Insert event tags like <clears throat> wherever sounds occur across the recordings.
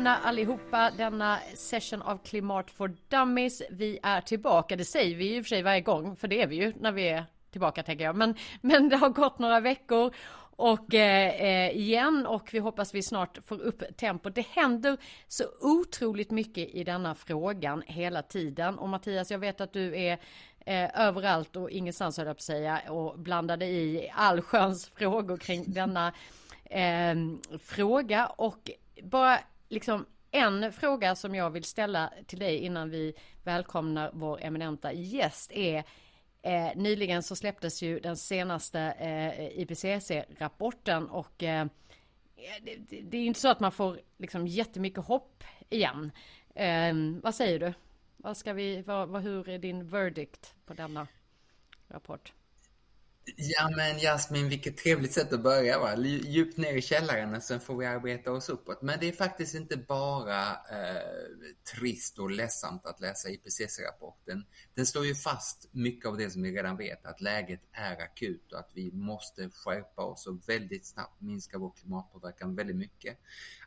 välkomna allihopa denna session av Klimat for Dummies. Vi är tillbaka, det säger vi ju i och för sig varje gång, för det är vi ju när vi är tillbaka tänker jag. Men, men det har gått några veckor och eh, eh igen och vi hoppas vi snart får upp tempo. Det händer så otroligt mycket i denna frågan hela tiden och Mattias, jag vet att du är eh, överallt och ingenstans höll jag på att säga och blandade i allsköns frågor kring denna eh, fråga och bara liksom en fråga som jag vill ställa till dig innan vi välkomnar vår eminenta gäst är eh, nyligen så släpptes ju den senaste eh, IPCC-rapporten och eh, det, det, är inte så att man får liksom jättemycket hopp igen. Eh, vad säger du? Vad ska vi, vad, vad, hur är din verdict på denna rapport? Ja men Jasmin, vilket trevligt sätt att börja va? Djupt ner i källaren och sen får vi arbeta oss uppåt. Men det är faktiskt inte bara eh, trist och ledsamt att läsa IPCC-rapporten. Den slår ju fast mycket av det som vi redan vet, att läget är akut och att vi måste skärpa oss och väldigt snabbt minska vår klimatpåverkan väldigt mycket.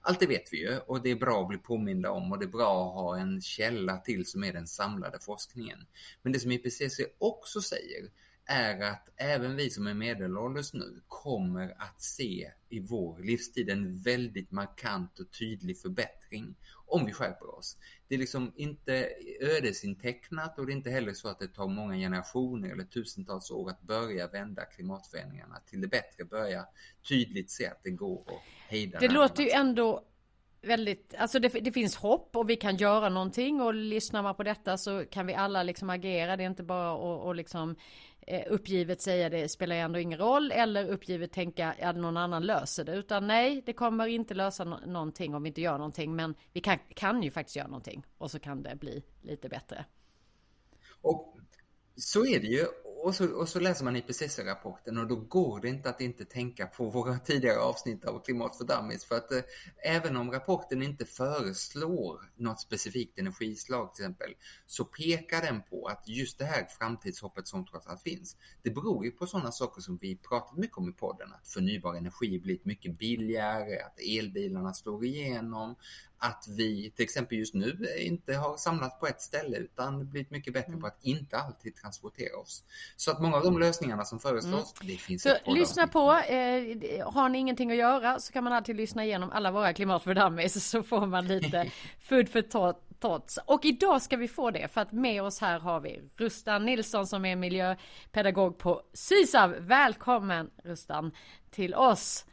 Allt det vet vi ju och det är bra att bli påminda om och det är bra att ha en källa till som är den samlade forskningen. Men det som IPCC också säger är att även vi som är medelålders nu kommer att se i vår livstid en väldigt markant och tydlig förbättring om vi skärper oss. Det är liksom inte ödesintecknat och det är inte heller så att det tar många generationer eller tusentals år att börja vända klimatförändringarna till det bättre, börja tydligt se att det går att hejda. Det låter ju ändå väldigt, alltså det, det, finns hopp och vi kan göra någonting och lyssnar man på detta så kan vi alla liksom agera. Det är inte bara att och liksom Eh, uppgivet säga det spelar ändå ingen roll eller uppgivet tänka att någon annan löser det. Utan nej det kommer inte lösa no någonting om vi inte gör någonting. Men vi kan, kan ju faktiskt göra någonting. Och så kan det bli lite bättre. Och så är det ju och så, och så läser man IPCC-rapporten och då går det inte att inte tänka på våra tidigare avsnitt av Klimat för Dummies. För att eh, även om rapporten inte föreslår något specifikt energislag till exempel, så pekar den på att just det här framtidshoppet som trots allt finns, det beror ju på sådana saker som vi pratat mycket om i podden. Att förnybar energi blivit mycket billigare, att elbilarna slår igenom, att vi till exempel just nu inte har samlat på ett ställe utan blivit mycket bättre mm. på att inte alltid transportera oss. Så att många av de lösningarna som föreslås, mm. det finns Så lyssna på, eh, har ni ingenting att göra så kan man alltid lyssna igenom alla våra klimat för dummies så får man lite <laughs> food för thoughts. Och idag ska vi få det för att med oss här har vi Rustan Nilsson som är miljöpedagog på Sysav. Välkommen Rustan till oss.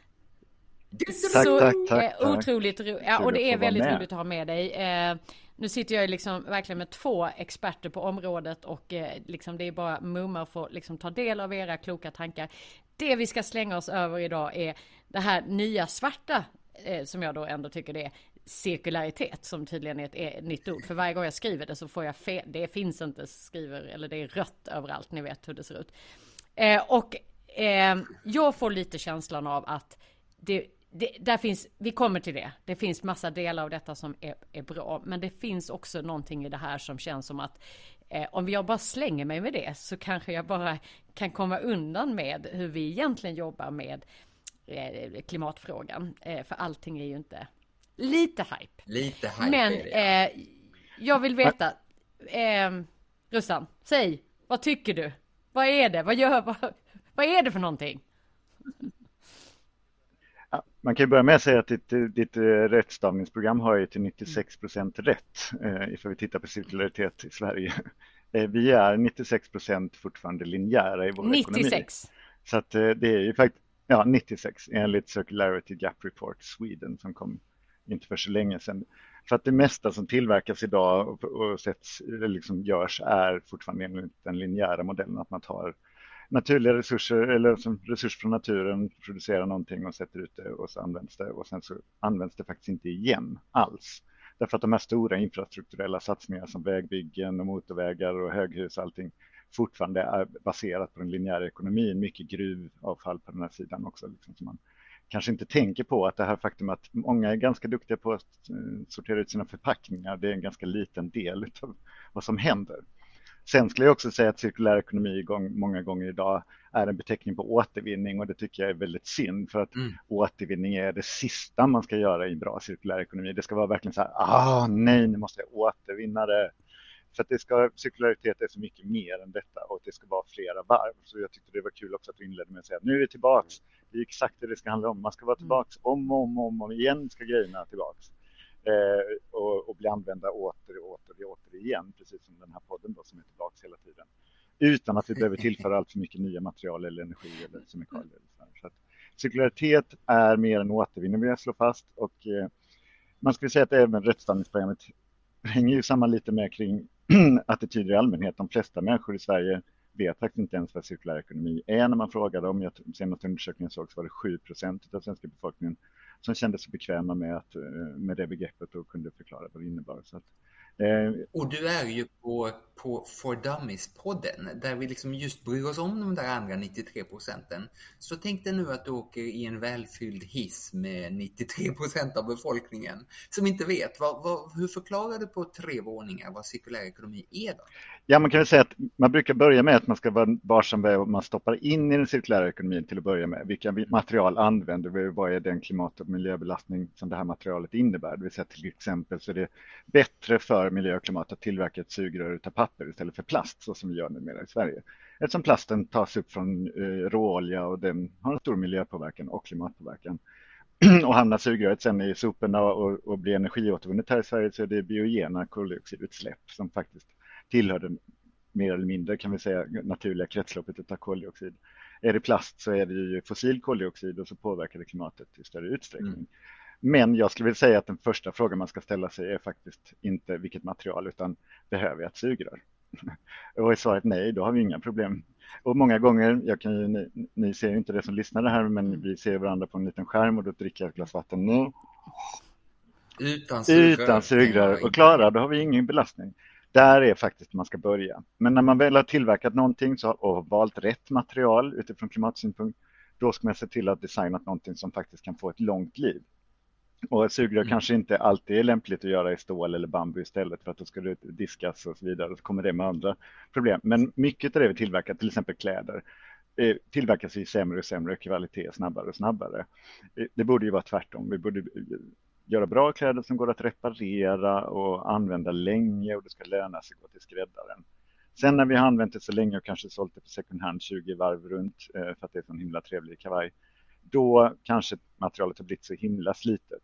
Tack, så tack, tack, otroligt roligt. Ja, och det är väldigt roligt att ha med dig. Eh, nu sitter jag liksom verkligen med två experter på området och eh, liksom det är bara mumma att få liksom ta del av era kloka tankar. Det vi ska slänga oss över idag är det här nya svarta eh, som jag då ändå tycker det är cirkularitet som tydligen är ett, nytt ord. För varje gång jag skriver det så får jag fel. Det finns inte skriver eller det är rött överallt. Ni vet hur det ser ut. Och jag får lite känslan av att det det, där finns, vi kommer till det. Det finns massa delar av detta som är, är bra, men det finns också någonting i det här som känns som att eh, om jag bara slänger mig med det så kanske jag bara kan komma undan med hur vi egentligen jobbar med eh, klimatfrågan. Eh, för allting är ju inte lite hype. Lite hype Men är det. Eh, jag vill veta, eh, Russan, säg, vad tycker du? Vad är det? Vad gör, vad, vad är det för någonting? Man kan börja med att säga att ditt, ditt eh, rättstavningsprogram har ju till 96 procent rätt eh, ifall vi tittar på cirkularitet i Sverige. <laughs> Eh, vi är 96 procent fortfarande linjära i vår 96. ekonomi. 96? Så att eh, det är ju faktiskt, ja 96 enligt Circularity Gap Report Sweden som kom inte för så länge sedan. För att det mesta som tillverkas idag och, och sätts, liksom görs är fortfarande enligt den linjära modellen att man tar naturliga resurser eller som resurs från naturen producerar någonting och sätter ut det och så används det och sen så används det faktiskt inte igen alls. Därför att de här stora infrastrukturella satsningar som vägbyggen och motorvägar och höghus och allting fortfarande är baserat på den linjära ekonomin, mycket gruvavfall på den här sidan också. Liksom, så man kanske inte tänker på att det här faktum att många är ganska duktiga på att eh, sortera ut sina förpackningar, det är en ganska liten del av vad som händer. Sen skulle jag också säga att cirkulär ekonomi många gånger idag är en beteckning på återvinning och det tycker jag är väldigt synd för att mm. återvinning är det sista man ska göra i en bra cirkulär ekonomi. Det ska vara verkligen så här, ah nej, nu måste jag återvinna det. För att det ska, cirkularitet är så mycket mer än detta och det ska vara flera varv. Så jag tyckte det var kul också att du inledde med att säga att nu är vi tillbaks. Det är exakt det det ska handla om. Man ska vara mm. tillbaks om och om, om, om igen ska grejerna tillbaks. Eh, och, och, bli använda åter och vi återigen, precis som den här podden då som är tillbaka hela tiden. Utan att vi behöver tillföra allt för mycket nya material eller energi eller kemikalier. Så att cirkularitet är mer än återvinning vill jag slå fast och eh, man skulle säga att även rättsstavningsprogrammet hänger ju samman lite med kring <clears throat> attityder i allmänhet. De flesta människor i Sverige vet faktiskt inte ens vad cirkulär ekonomi är när man frågar dem. Jag, senaste undersökningen såg så var det 7 procent av svenska befolkningen som kände sig bekväma med, att, eh, med det begreppet och kunde förklara vad det innebar. Så att, Eh, Eh, och du är ju på, på For Dummies-podden där vi liksom just bryr oss om de där andra 93 procenten. Så tänk dig nu att du åker i en välfylld hiss med 93 procent av befolkningen som inte vet. Vad, vad, hur förklarar du på tre våningar vad cirkulär ekonomi är då? Ja, man kan väl säga att man brukar börja med att man ska vara varsam med vad man stoppar in i den cirkulära ekonomin till att börja med. Vilka material använder vi? Vad är den klimat och miljöbelastning som det här materialet innebär? Det vill säga till exempel så är det bättre för miljö och klimat att tillverka ett sugrör utav papper istället för plast så som vi gör numera i Sverige. Eftersom plasten tas upp från eh, råolja och den har en stor miljöpåverkan och klimatpåverkan. <clears throat> och hamnar sugröret sen i soporna och, och blir energiåtervunnet här i Sverige så är det biogena koldioxidutsläpp som faktiskt tillhör den mer eller mindre kan vi säga naturliga kretsloppet av koldioxid. Är det plast så är det ju fossil koldioxid och så påverkar det klimatet i större utsträckning. Mm. Men jag skulle vilja säga att den första frågan man ska ställa sig är faktiskt inte vilket material utan behöver jag ett sugrör? <laughs> Och är svaret nej, då har vi inga problem. Och många gånger, jag kan ju, ni, ni ser inte det som lyssnar här, men mm. vi ser varandra på en liten skärm och då dricker jag ett glas vatten nu. Utan sugrör. Utan sugrör. Och klara, då har vi ingen belastning. Där är faktiskt man ska börja. Men när man väl har tillverkat någonting så, och valt rätt material utifrån klimatsynpunkt, då ska man se till att designa någonting som faktiskt kan få ett långt liv. Och sugrör mm. kanske inte alltid är lämpligt att göra i stål eller bambu istället för att då ska det diskas och så vidare och så kommer det med andra problem. Men mycket av det vi tillverkar, till exempel kläder, eh, tillverkas i sämre och sämre kvalitet snabbare och snabbare. Eh, det borde ju vara tvärtom. Vi borde göra bra kläder som går att reparera och använda länge och det ska löna sig att gå till skräddaren. Sen när vi har använt det så länge och kanske sålt det på second hand 20 varv runt eh, för att det är en himla trevlig kavaj, då kanske materialet har blivit så himla slitet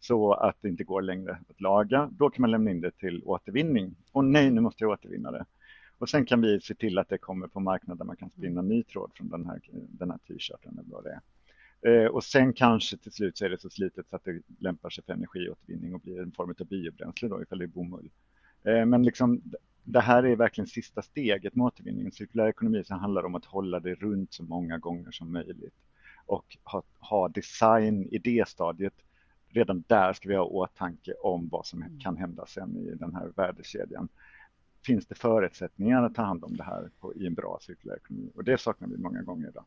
så att det inte går längre att laga. Då kan man lämna in det till återvinning. Och nej, nu måste jag återvinna det. Och sen kan vi se till att det kommer på marknaden där man kan spinna ny tråd från den här, den här t-shirten eller vad det är. Eh, och sen kanske till slut så är det så slitet så att det lämpar sig för energiåtervinning och blir en form av biobränsle då ifall det är bomull. Eh, men liksom, det här är verkligen sista steget med återvinning. Cirkulär ekonomi som handlar om att hålla det runt så många gånger som möjligt och ha, ha design i det stadiet. Redan där ska vi ha åtanke om vad som mm. kan hända sen i den här värdekedjan. Finns det förutsättningar att ta hand om det här på, i en bra cirkulär ekonomi? Och det saknar vi många gånger idag.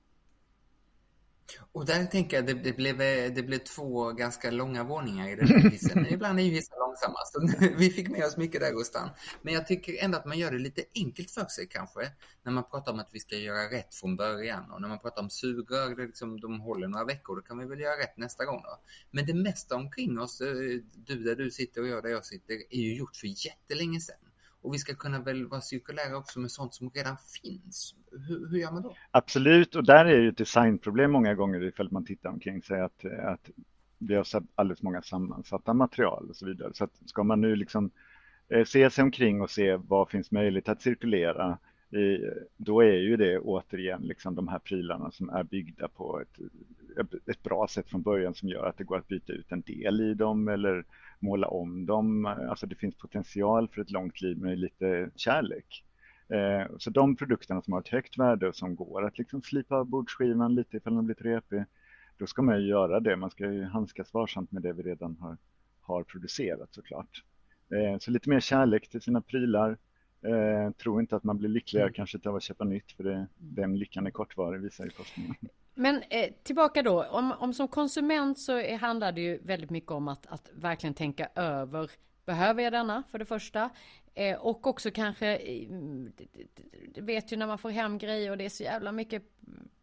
Och där tänker jag, det, det, blev, det blev två ganska långa våningar i den här hissen. <laughs> Ibland är ju hissar långsamma, så <laughs> vi fick med oss mycket där Rustan. Men jag tycker ändå att man gör det lite enkelt för sig kanske, när man pratar om att vi ska göra rätt från början. Och när man pratar om sugrör, det liksom, de håller några veckor, då kan vi väl göra rätt nästa gång då. Men det mesta omkring oss, eh, du där du sitter och jag där jag sitter, är ju gjort för jättelänge sedan. Och vi ska kunna väl vara cirkulära också med sånt som redan finns. Hur, hur gör man då? Absolut, och där är ju ett designproblem många gånger ifall man tittar omkring sig att, att vi har alldeles många sammansatta material och så vidare. Så att ska man nu liksom eh, se sig omkring och se vad finns möjligt att cirkulera i, då är ju det återigen liksom de här prylarna som är byggda på ett, ett bra sätt från början som gör att det går att byta ut en del i dem eller måla om dem. Alltså det finns potential för ett långt liv med lite kärlek. Eh, så de produkterna som har ett högt värde och som går att liksom slipa bordsskivan lite ifall den blir repig, då ska man ju göra det. Man ska ju handskas varsamt med det vi redan har, har producerat såklart. Eh, så lite mer kärlek till sina prylar. Eh, tror inte att man blir lyckligare mm. kanske av att köpa nytt för det, den lyckan är kortvarig visar ju forskningen. Men eh, tillbaka då, om, om som konsument så är, handlar det ju väldigt mycket om att, att verkligen tänka över Behöver jag denna för det första? Eh, och också kanske, du vet ju när man får hem grejer och det är så jävla mycket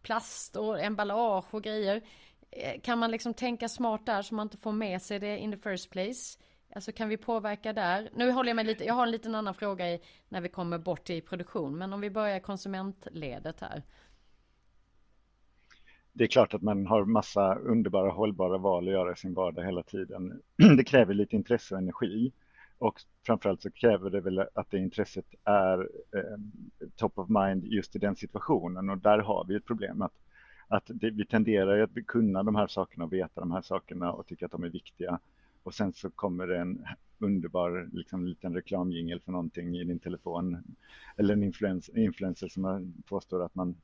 plast och emballage och grejer. Eh, kan man liksom tänka smart där så man inte får med sig det in the first place? Alltså kan vi påverka där? Nu håller jag mig lite, jag har en liten annan fråga i, när vi kommer bort i produktion, men om vi börjar konsumentledet här. Det är klart att man har massa underbara hållbara val att göra i sin vardag hela tiden. <clears throat> Det kräver lite intresse och energi. Och framförallt så kräver det väl att det intresset är eh, top of mind just i den situationen. Och där har vi ett problem att, att det, vi tenderar att kunna de här sakerna och veta de här sakerna och tycka att de är viktiga. Och sen så kommer det en underbar liksom, liten reklamjingel för någonting i din telefon. Eller en influencer, influencer som påstår att man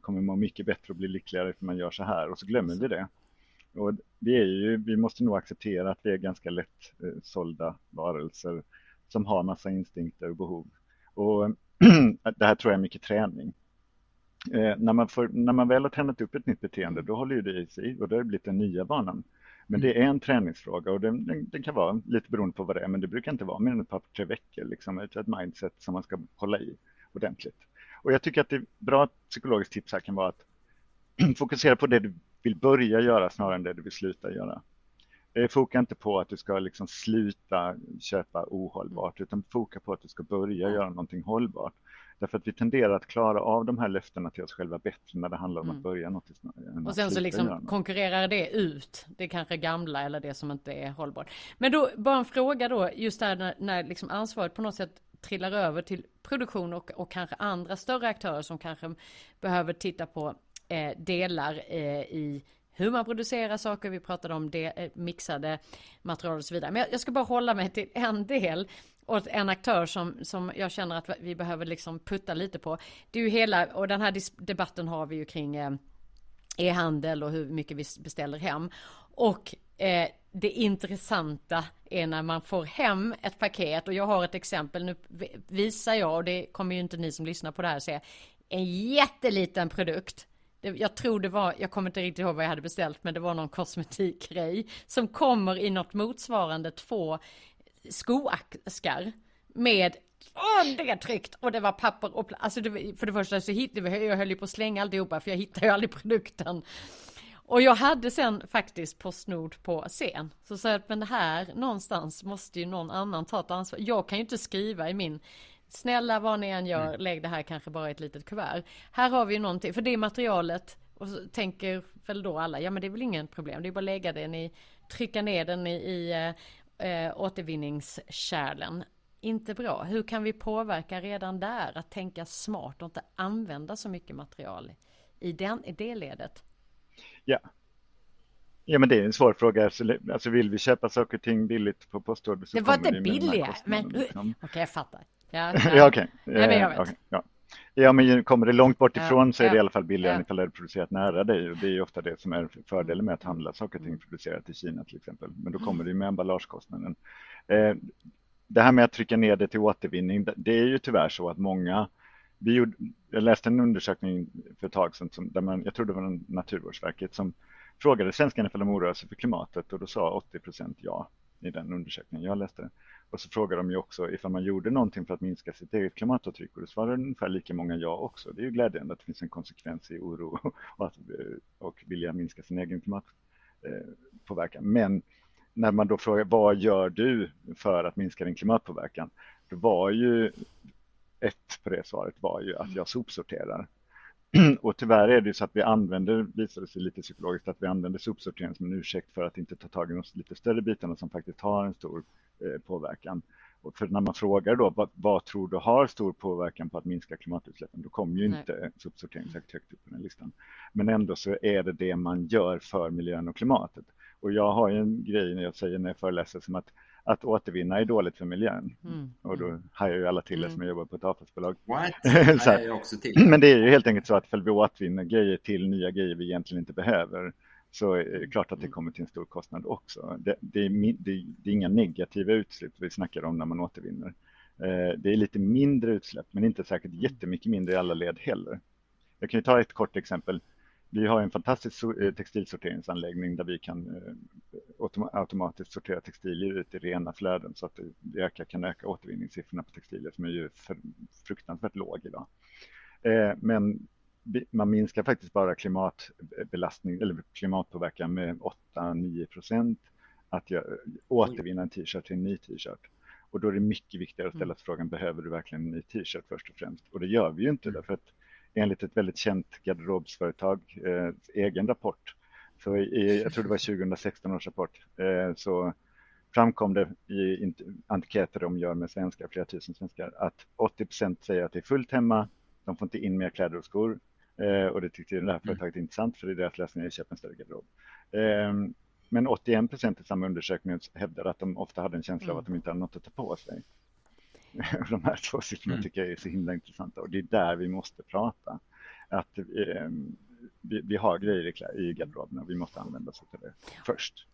kommer må mycket bättre och bli lyckligare för man gör så här och så glömmer vi det. Och vi, är ju, vi måste nog acceptera att vi är ganska lätt eh, sålda varelser som har massa instinkter och behov. Och <clears throat> det här tror jag är mycket träning. Eh, när, man får, när man väl har tränat upp ett nytt beteende, då håller ju det i sig och det har blivit den nya vanan. Men det är en träningsfråga och den, den, den, kan vara lite beroende på vad det är, men det brukar inte vara mer än ett par, tre veckor, liksom ett, ett mindset som man ska hålla i ordentligt. Och jag tycker att det bra psykologiskt tips här kan vara att <clears throat> fokusera på det du vill börja göra snarare än det du vill sluta göra. Foka inte på att du ska liksom sluta köpa ohållbart utan foka på att du ska börja göra någonting hållbart. Därför att vi tenderar att klara av de här löftena till oss själva bättre när det handlar om mm. att börja något. Och sen så liksom konkurrerar det ut det kanske gamla eller det som inte är hållbart. Men då bara en fråga då just där när, när liksom ansvaret på något sätt trillar över till produktion och, och kanske andra större aktörer som kanske behöver titta på eh, delar eh, i hur man producerar saker. Vi pratade om det, eh, mixade material och så vidare. Men jag, jag, ska bara hålla mig till en del och en aktör som, som jag känner att vi behöver liksom putta lite på. Det är ju hela, och den här debatten har vi ju kring eh, e-handel och hur mycket vi beställer hem. Och eh, det intressanta är när man får hem ett paket och jag har ett exempel nu visar jag och det kommer ju inte ni som lyssnar på det här se. En jätteliten produkt jag tror det var, jag kommer inte riktigt ihåg vad jag hade beställt, men det var någon kosmetikgrej som kommer i något motsvarande två skoaskar med Åh, det är tryckt och det var papper och alltså det, för det första så hittade jag höll ju på att slänga alltihopa för jag hittade ju aldrig produkten. Och jag hade sen faktiskt Postnord på scen. Så sa jag men det här någonstans måste ju någon annan ta ett ansvar. Jag kan ju inte skriva i min Snälla vad ni än gör, mm. lägg det här kanske bara i ett litet kuvert. Här har vi ju någonting, för det materialet och så tänker väl då alla, ja men det är väl ingen problem, det är bara att lägga den i, trycka ner den i, i äh, återvinningskärlen. Inte bra. Hur kan vi påverka redan där att tänka smart och inte använda så mycket material i, den, i det ledet? Ja, Ja men det är en svår fråga. Alltså vill vi köpa saker och ting billigt på postorder så Det var inte billigare, men liksom. <laughs> okej okay, jag fattar. Ja, <laughs> ja okej. Okay. Okay, ja. ja men kommer det långt bort ifrån ja, så är det i alla fall billigare ja. än ifall det är producerat nära dig. Och det är ju ofta det som är fördelen med att handla saker och ting producerat i Kina till exempel. Men då kommer det med emballagekostnaden. Eh, det här med att trycka ner det till återvinning, det är ju tyvärr så att många vi gjorde, jag läste en undersökning för ett tag sedan, som, där man, jag tror det var Naturvårdsverket, som frågade svenskarna ifall de oroar sig för klimatet och då sa 80 procent ja i den undersökningen jag läste. Och så frågade de ju också ifall man gjorde någonting för att minska sitt eget klimatavtryck och då svarade ungefär lika många ja också. Det är ju glädjande att det finns en konsekvens i oro <laughs> och, att, eh, och vilja minska sin egen klimatpåverkan. Eh, Men när man då frågar vad gör du för att minska din klimatpåverkan? Då var ju ett på det svaret var ju att jag sopsorterar. <clears throat> Och tyvärr är det så att vi använder, visar det sig lite psykologiskt, att vi använder sopsortering som en ursäkt för att inte ta tag i de lite större bitarna som faktiskt har en stor eh, påverkan. Och för när man frågar då, vad, vad, tror du har stor påverkan på att minska klimatutsläppen? Då kommer ju Nej. inte sopsortering särskilt högt upp på den listan. Men ändå så är det det man gör för miljön och klimatet. Och jag har ju en grej när jag säger när jag föreläser som att att återvinna är dåligt för miljön. Mm. Och då hajar ju alla till det mm. som jobbar på ett avfallsbolag. <laughs> Men det är ju helt enkelt så att ifall vi återvinner grejer till nya grejer vi egentligen inte behöver så är det klart att det mm. kommer till en stor kostnad också. Det, det, är, det, det är, inga negativa utsläpp vi snackar om när man återvinner. Eh, det är lite mindre utsläpp, men inte säkert mm. jättemycket mindre i alla led heller. Jag kan ju ta ett kort exempel. Vi har en fantastisk eh, textilsorteringsanläggning där vi kan eh, automatiskt sortera textilier ut i rena flöden så att ökar, kan öka återvinningssiffrorna på textilier som är ju fruktansvärt låg idag. Eh, men man minskar faktiskt bara klimatbelastning eller klimatpåverkan med 8-9 procent att återvinna en t-shirt till en ny t-shirt. Och då är det mycket viktigare att ställa sig frågan, behöver du verkligen en ny t-shirt först och främst? Och det gör vi ju inte därför att enligt ett väldigt känt garderobsföretag eh, egen rapport, så i, jag tror det var 2016 års rapport, eh, så framkom det i enkäter de gör med svenskar, flera tusen svenskar, att 80 procent säger att det är fullt hemma, de får inte in mer kläder och skor. Eh, och det tyckte det här mm. företaget mm. intressant för det är deras lösning att köpa en större garderob. Eh, men 81 procent i samma undersökning hävdade att de ofta hade en känsla mm. av att de inte hade något att ta på sig. <laughs> de här två siffrorna mm. tycker jag är så himla intressanta och det är där vi måste prata. Att eh, vi, vi, har grejer i garderoben och vi måste använda oss av det först.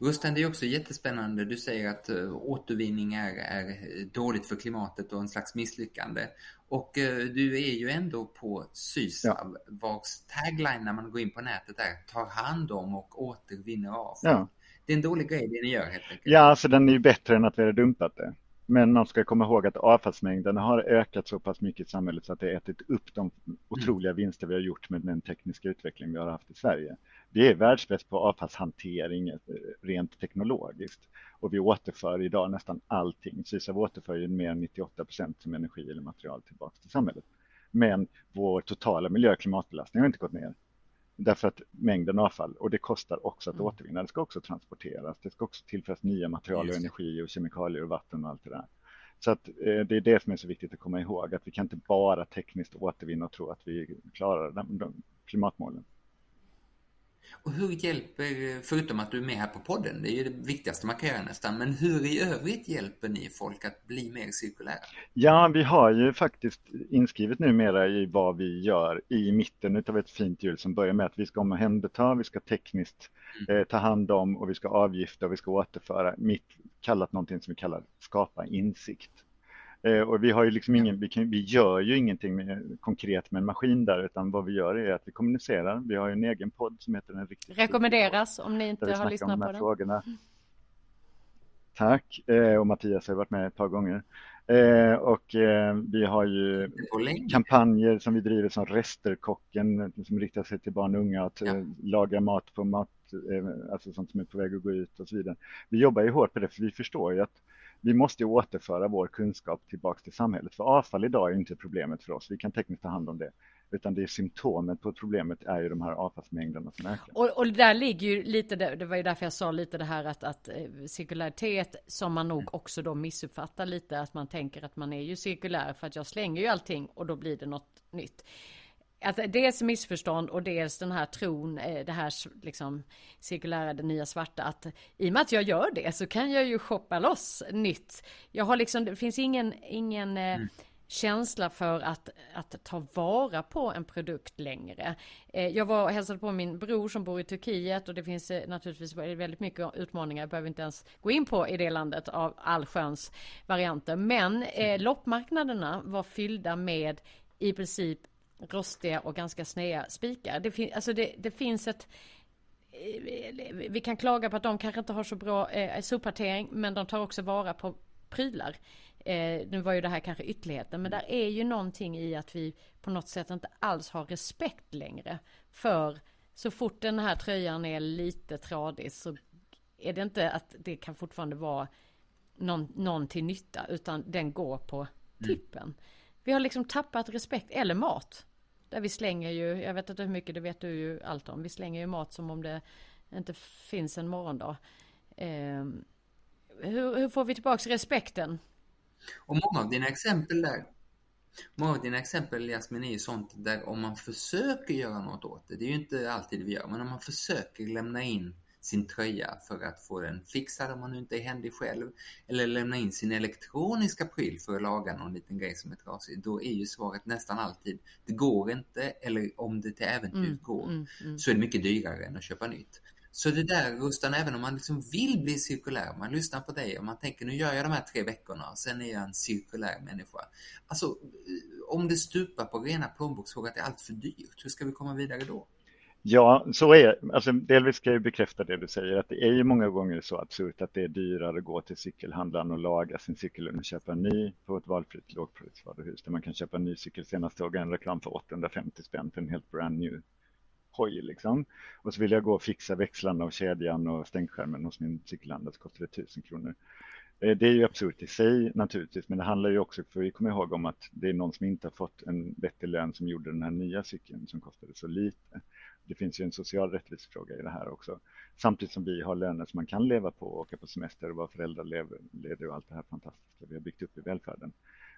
Rustan, det är också jättespännande. Du säger att uh, återvinning är, är, dåligt för klimatet och en slags misslyckande. Och uh, du är ju ändå på Sysav, ja. vars tagline när man går in på nätet är tar hand om och återvinner avfall. Ja. Det är en dålig grej det ni gör helt enkelt. Ja, alltså den är ju bättre än att vi har dumpat det. Men man ska komma ihåg att avfallsmängden har ökat så pass mycket i samhället så att det ätit upp de otroliga vinster vi har gjort med den tekniska utveckling vi har haft i Sverige. Vi är världsbäst på avfallshantering eh, rent teknologiskt och vi återför idag nästan allting. Sysav återför ju mer än 98 procent som energi eller material tillbaka till samhället. Men vår totala miljö och klimatbelastning har inte gått ner. Därför att mängden avfall, och det kostar också att mm. återvinna, det ska också transporteras, det ska också tillföras nya material och energi och kemikalier och vatten och allt det där. Så att, eh, det är det som är så viktigt att komma ihåg, att vi kan inte bara tekniskt återvinna och tro att vi klarar de, de klimatmålen. Och hur hjälper, förutom att du är med här på podden, det är ju det viktigaste man kan göra nästan, men hur i övrigt hjälper ni folk att bli mer cirkulära? Ja, vi har ju faktiskt inskrivet numera i vad vi gör i mitten av ett fint hjul som börjar med att vi ska omhänderta, vi ska tekniskt mm. eh, ta hand om och vi ska avgifta och vi ska återföra, mitt kallat någonting som vi kallar skapa insikt. Eh, och vi har ju liksom ingen, vi, kan, vi gör ju ingenting med, konkret med en maskin där, utan vad vi gör är att vi kommunicerar. Vi har ju en egen podd som heter Den riktigt Rekommenderas om ni inte har lyssnat de på den. Frågorna. Tack, eh, och Mattias har varit med ett par gånger. Eh, och vi har ju kampanjer som vi driver som Resterkocken som riktar sig till barn och unga att ja. laga mat på mat, alltså sånt som är på väg att gå ut och så vidare. Vi jobbar ju hårt på det för vi förstår ju att vi måste återföra vår kunskap tillbaka till samhället. För avfall idag är inte problemet för oss. Vi kan tekniskt ta hand om det. Utan det är symptomet på problemet är ju de här avfallsmängderna som ökar. Och, och där ligger ju lite, det var ju därför jag sa lite det här att, att eh, cirkularitet som man nog också då missuppfattar lite. Att man tänker att man är ju cirkulär för att jag slänger ju allting och då blir det något nytt att dels missförstånd och dels den här tron, eh, det här liksom cirkulära, det nya svarta, att i och med att jag gör det så kan jag ju shoppa loss nytt. Jag har liksom, det finns ingen, ingen eh, mm. känsla för att, att ta vara på en produkt längre. Eh, jag var och hälsade på min bror som bor i Turkiet och det finns naturligtvis väldigt mycket utmaningar, jag behöver inte ens gå in på i det landet av allsköns varianter. Men eh, loppmarknaderna var fyllda med i princip rostiga och ganska sneda spikar. Det, fin alltså det, det finns ett eh, vi kan klaga på att de kanske inte har så bra eh, sophantering men de tar också vara på prylar. Eh, nu var ju det här kanske ytterligheten men där är ju någonting i att vi på något sätt inte alls har respekt längre för så fort den här tröjan är lite tradig så är det inte att det kan fortfarande vara någon, någon till nytta utan den går på mm. tippen. Mm. Vi har liksom tappat respekt, eller mat. Där vi slänger ju, jag vet inte hur mycket, det vet du ju allt om. Vi slänger ju mat som om det inte finns en morgondag. Eh, hur, hur, får vi tillbaks respekten? Och många av dina exempel där, många av dina exempel Jasmin är ju sånt där om man försöker göra något åt det, det är ju inte alltid vi gör, men om man försöker lämna in sin tröja för att få den fixad om man nu inte är händig själv. Eller lämna in sin elektroniska pryl för att laga någon liten grej som är trasig. Då är ju svaret nästan alltid det går inte eller om det till äventyr mm, går mm, mm. så är det mycket dyrare än att köpa nytt. Så det där Rustan, även om man liksom vill bli cirkulär, man lyssnar på dig och man tänker nu gör jag de här tre veckorna och sen är jag en cirkulär människa. Alltså om det stupar på rena plånboksfrågan att det är allt för dyrt, hur ska vi komma vidare då? Ja, så är alltså, Delvis ska jag bekräfta det du säger, att det är ju många gånger så absurt att det är dyrare att gå till cykelhandlaren och laga sin cykel än att köpa en ny på ett valfritt lågprisvaruhus där man kan köpa en ny cykel. Senast såg jag en reklam för 850 spänn för en helt brand new hoj liksom. Och så vill jag gå och fixa växlarna och kedjan och stänkskärmen hos min cykelhandlare så kostar det 1000 kronor. Eh, det är ju absurt i sig naturligtvis, men det handlar ju också, för vi kommer ihåg om att det är någon som inte har fått en vettig lön som gjorde den här nya cykeln som kostade så lite. Det finns ju en social rättvisefråga i det här också. Samtidigt som vi har löner som man kan leva på, åka på semester och vara föräldraledig och allt det här fantastiska vi har byggt upp i välfärden.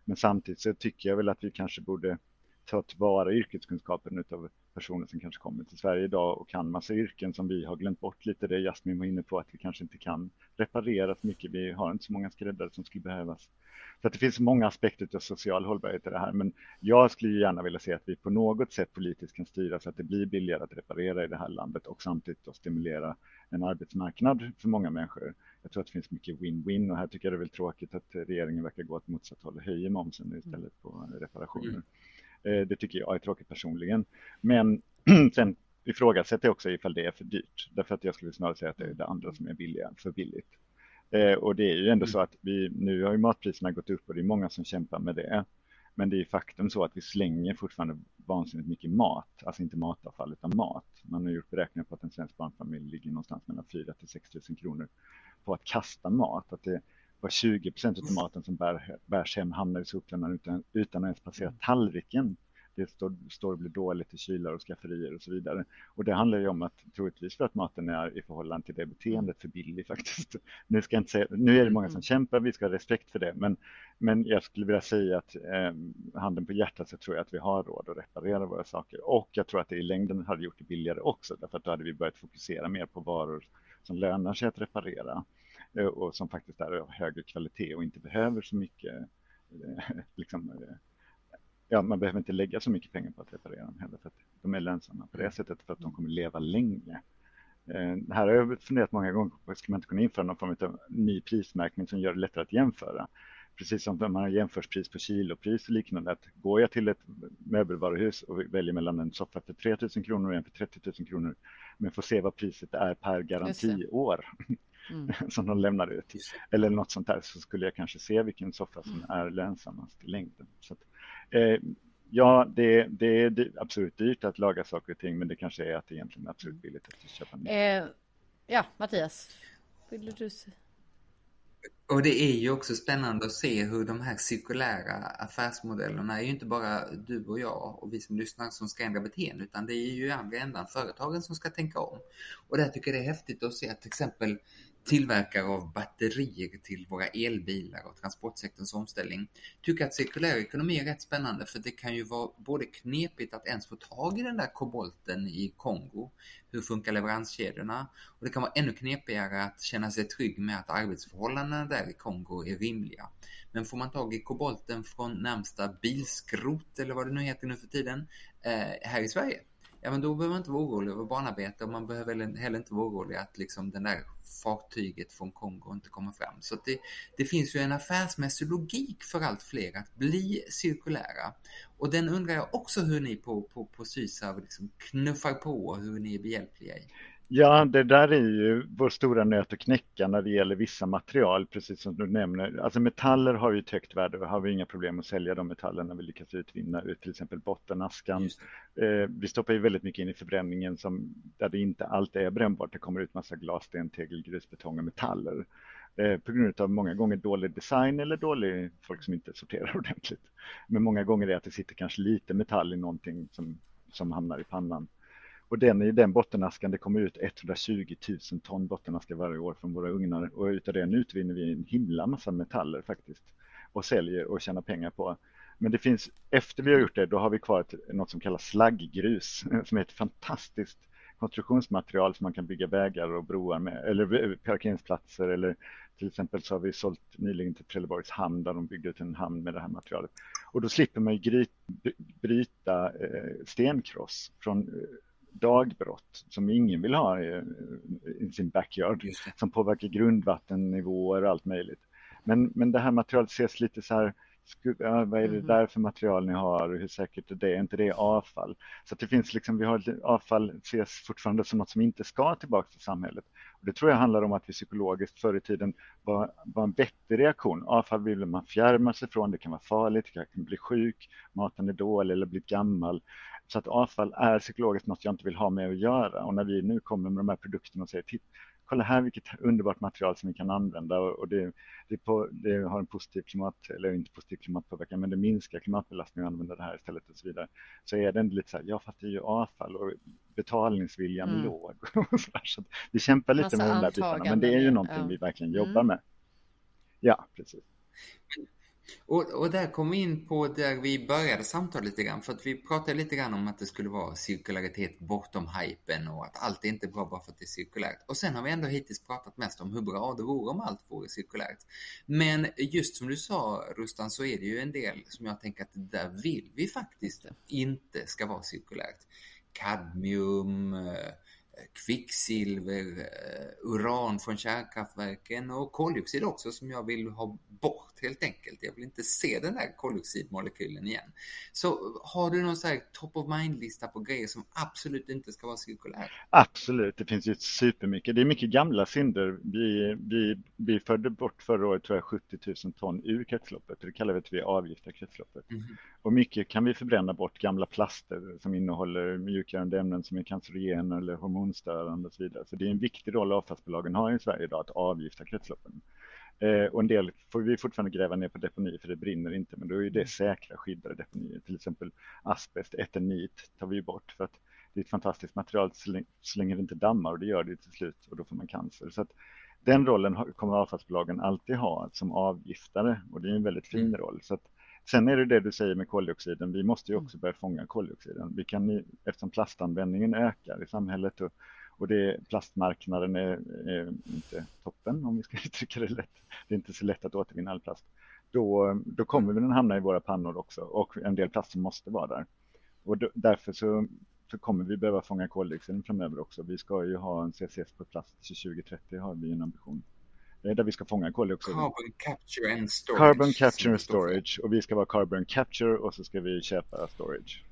Men samtidigt så tycker jag väl att vi kanske borde ta tillvara yrkeskunskapen av personer som kanske kommer till Sverige idag och kan massa yrken som vi har glömt bort lite. Det Jasmin var inne på att vi kanske inte kan reparera så mycket. Vi har inte så många skräddare som skulle behövas. Så att det finns många aspekter av social hållbarhet i det här. Men jag skulle gärna vilja se att vi på något sätt politiskt kan styra så att det blir billigare att reparera i det här landet och samtidigt då stimulera en arbetsmarknad för många människor. Jag tror att det finns mycket win-win och här tycker jag det är väl tråkigt att regeringen verkar gå åt motsatt håll och höjer momsen istället på reparationer. Mm. Eh, det tycker jag är tråkigt personligen. Men <clears throat> sen ifrågasätter jag också ifall det är för dyrt. Därför att jag skulle snarare säga att det är det andra som är billiga, för billigt. Eh, och det är ju ändå mm. så att vi, nu har ju matpriserna gått upp och det är många som kämpar med det. Men det är faktum så att vi slänger fortfarande vansinnigt mycket mat, alltså inte matavfall utan mat. Man har gjort beräkningar på att en svensk barnfamilj ligger någonstans mellan 4 till 6 000 kronor på att kasta mat. Att det var 20 procent av maten som bär, bärs hem hamnar i soptunnan utan, utan att ens passera mm. tallriken det står, står och blir dåligt i kylar och skafferier och så vidare. Och det handlar ju om att troligtvis för att maten är i förhållande till det beteendet för billig faktiskt. Nu, ska inte säga, nu är det många som mm. kämpar, vi ska ha respekt för det, men, men jag skulle vilja säga att eh, handen på hjärtat så tror jag att vi har råd att reparera våra saker och jag tror att det i längden hade gjort det billigare också därför att då hade vi börjat fokusera mer på varor som lönar sig att reparera och som faktiskt är av högre kvalitet och inte behöver så mycket eh, liksom, eh, ja, man behöver inte lägga så mycket pengar på att reparera dem heller för att de är lönsamma på det mm. sättet för att de kommer leva länge. Eh, här har jag funderat många gånger på, ska man inte kunna införa någon form av ny prismärkning som gör det lättare att jämföra? Precis som man har jämförspris på kilopris och liknande. Att går jag till ett möbelvaruhus och väljer mellan en soffa för 3 000 kronor och en för 30 000 kronor, men får se vad priset är per garantiår mm. <laughs> som de lämnar ut, eller något sånt där, så skulle jag kanske se vilken soffa som mm. är lönsammast i längden. Så att, Eh, ja, det, det är absolut dyrt att laga saker och ting, men det kanske är att det egentligen är absolut billigt att köpa nytt. Eh, ja, Mattias, vill du och det är ju också spännande att se hur de här cirkulära affärsmodellerna är ju inte bara du och jag och vi som lyssnar som ska ändra beteende utan det är ju i andra ändan företagen som ska tänka om. Och där tycker jag det är häftigt att se att till exempel tillverkare av batterier till våra elbilar och transportsektorns omställning tycker att cirkulär ekonomi är rätt spännande för det kan ju vara både knepigt att ens få tag i den där kobolten i Kongo. Hur funkar leveranskedjorna? Och det kan vara ännu knepigare att känna sig trygg med att arbetsförhållandena där i Kongo är rimliga. Men får man tag i kobolten från närmsta bilskrot eller vad det nu heter nu för tiden eh, här i Sverige ja men då behöver man inte vara orolig över barnarbete och man behöver heller inte vara orolig att liksom den där fartyget från Kongo inte kommer fram. Så det, det finns ju en affärsmässig logik för allt fler att bli cirkulära. Och den undrar jag också hur ni på, på, på Sysav liksom knuffar på och hur ni är behjälpliga i. Ja, det där är ju vår stora nöt att knäcka när det gäller vissa material, precis som du nämner. Alltså metaller har ju ett högt värde och har vi inga problem att sälja de metallerna vi lyckas utvinna ur till exempel bottenaskan. Eh, vi stoppar ju väldigt mycket in i förbränningen som, där det inte alltid är brännbart. Det kommer ut massa glas, sten, tegel, grus, betong och metaller. Eh, på grund av många gånger dålig design eller dålig folk som inte sorterar <laughs> ordentligt. Men många gånger är det att det sitter kanske lite metall i någonting som, som hamnar i pannan. Och den i den bottenaskan, det kommer ut 120 000 ton bottenaska varje år från våra ugnar och utav den utvinner vi en himla massa metaller faktiskt och säljer och tjänar pengar på. Men det finns, efter vi har gjort det, då har vi kvar ett, något som kallas slagggrus <laughs> som är ett fantastiskt konstruktionsmaterial som man kan bygga vägar och broar med, eller parkeringsplatser eller till exempel så har vi sålt nyligen till Trelleborgs hamn där de byggde ut en hamn med det här materialet. Och då slipper man ju bryta eh, stenkross från eh, dagbrott som ingen vill ha i, i sin backyard som påverkar grundvattennivåer och allt möjligt. Men, men det här materialet ses lite så här vad är det mhm. där för material ni har och hur säkert är det? Är inte det avfall? Så det finns liksom, vi har avfall ses fortfarande som något som inte ska tillbaka till samhället. Och det tror jag handlar om att vi psykologiskt förr i tiden var, var en vettig reaktion. Avfall vill man fjärma sig från, det kan vara farligt, det kan bli sjuk, maten är dålig eller bli gammal. Så att avfall är psykologiskt något jag inte vill ha med att göra. Och när vi nu kommer med de här produkterna och säger kolla här vilket underbart material som vi kan använda och det, det, på, det har en positiv klimat, eller inte positiv klimatpåverkan, men det minskar klimatbelastningen att använda det här istället och så vidare. Så är det lite så här, ja fast det är ju avfall och betalningsviljan mm. låg. <laughs> så, så vi kämpar lite Massa med de där bitarna, men det är ju någonting ja. vi verkligen jobbar mm. med. Ja, precis. Och, och där kom vi in på där vi började samtalet lite grann, för att vi pratade lite grann om att det skulle vara cirkularitet bortom hypen och att allt är inte bra bara för att det är cirkulärt. Och sen har vi ändå hittills pratat mest om hur bra det vore om allt vore cirkulärt. Men just som du sa Rustan så är det ju en del som jag tänker att där vill vi faktiskt inte ska vara cirkulärt. Kadmium, eh, kvicksilver, eh, uran från kärnkraftverken och koldioxid också som jag vill ha bort helt enkelt. Jag vill inte se den där koldioxidmolekylen igen. Så har du någon så här top of mind-lista på grejer som absolut inte ska vara cirkulära? Absolut, det finns ju supermycket. Det är mycket gamla synder. Vi, vi, vi förde bort förra året tror jag 70 000 ton ur kretsloppet. Det kallar vi att vi avgiftar kretsloppet. Mm. Och mycket kan vi förbränna bort gamla plaster som innehåller mjukgörande ämnen som är cancerogena eller hormonstörande och så vidare. Så det är en viktig roll avfallsbolagen har i Sverige idag att avgifta kretsloppen. Eh, och en del får vi fortfarande gräva ner på deponi för det brinner inte, men då är det säkra skyddade deponier. Till exempel asbest, eternit tar vi bort för att det är ett fantastiskt material så länge det inte dammar och det gör det till slut och då får man cancer. Så att den rollen kommer avfallsbolagen alltid ha som avgiftare och det är en väldigt fin mm. roll. Så att, sen är det det du säger med koldioxiden, vi måste ju också börja fånga koldioxiden. Vi kan, eftersom plastanvändningen ökar i samhället och och det, plastmarknaden är, är, inte toppen om vi ska <laughs> uttrycka det lätt. Det är inte så lätt att återvinna all plast. Då, då kommer den hamna i våra pannor också och en del plast som måste vara där. Och då, därför så, så kommer vi behöva fånga koldioxiden framöver också. Vi ska ju ha en CCS på plats till 2030 har vi en ambition. Där vi ska fånga koldioxid. Carbon capture and storage. Carbon capture and storage. Och vi ska vara carbon capture och så ska vi köpa storage.